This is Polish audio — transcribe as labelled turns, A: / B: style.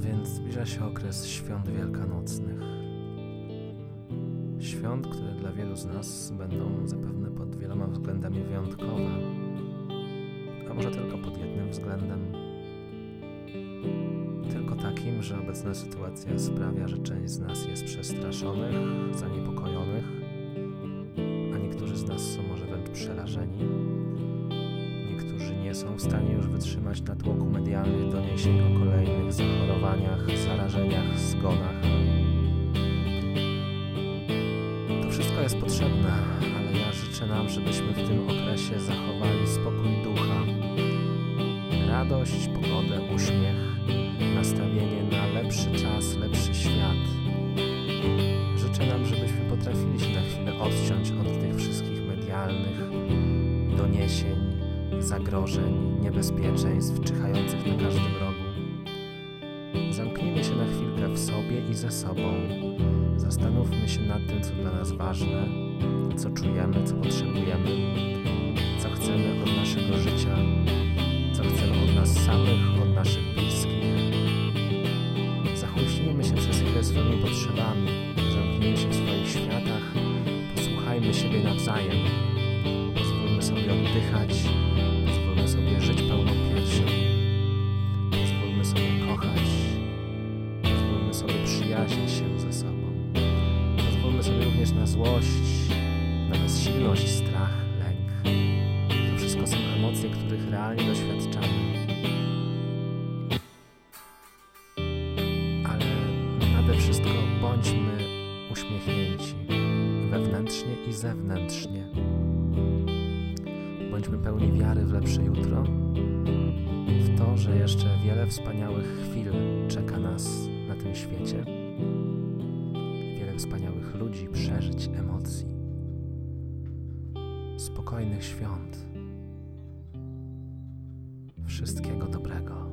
A: więc zbliża się okres świąt wielkanocnych. Świąt, które dla wielu z nas będą zapewne pod wieloma względami wyjątkowe, a może tylko pod jednym względem. Tylko takim, że obecna sytuacja sprawia, że część z nas jest przestraszonych, zaniepokojonych, a niektórzy z nas są może wręcz przerażeni. Niektórzy nie są w stanie już wytrzymać natłoku medialnych doniesień o zachorowaniach, zarażeniach, zgonach. To wszystko jest potrzebne, ale ja życzę nam, żebyśmy w tym okresie zachowali spokój ducha, radość, pogodę, uśmiech, nastawienie na lepszy czas, lepszy świat. Życzę nam, żebyśmy potrafili się na chwilę odciąć od tych wszystkich medialnych doniesień, zagrożeń, niebezpieczeństw czyhających na każdym rogu. Zamknijmy się na chwilkę w sobie i ze sobą. Zastanówmy się nad tym, co dla nas ważne, co czujemy, co potrzebujemy, co chcemy od naszego życia, co chcemy od nas samych, od naszych bliskich. Zachłyśnijmy się przez chwilę swoimi potrzebami, zamknijmy się w swoich światach, posłuchajmy siebie nawzajem. Pozwólmy sobie oddychać, również na złość, na bezsilność, strach, lęk. To wszystko są emocje, których realnie doświadczamy. Ale nade wszystko bądźmy uśmiechnięci wewnętrznie i zewnętrznie. Bądźmy pełni wiary w lepsze jutro, w to, że jeszcze wiele wspaniałych chwil czeka nas na tym świecie, wspaniałych ludzi, przeżyć, emocji, spokojnych świąt. Wszystkiego dobrego.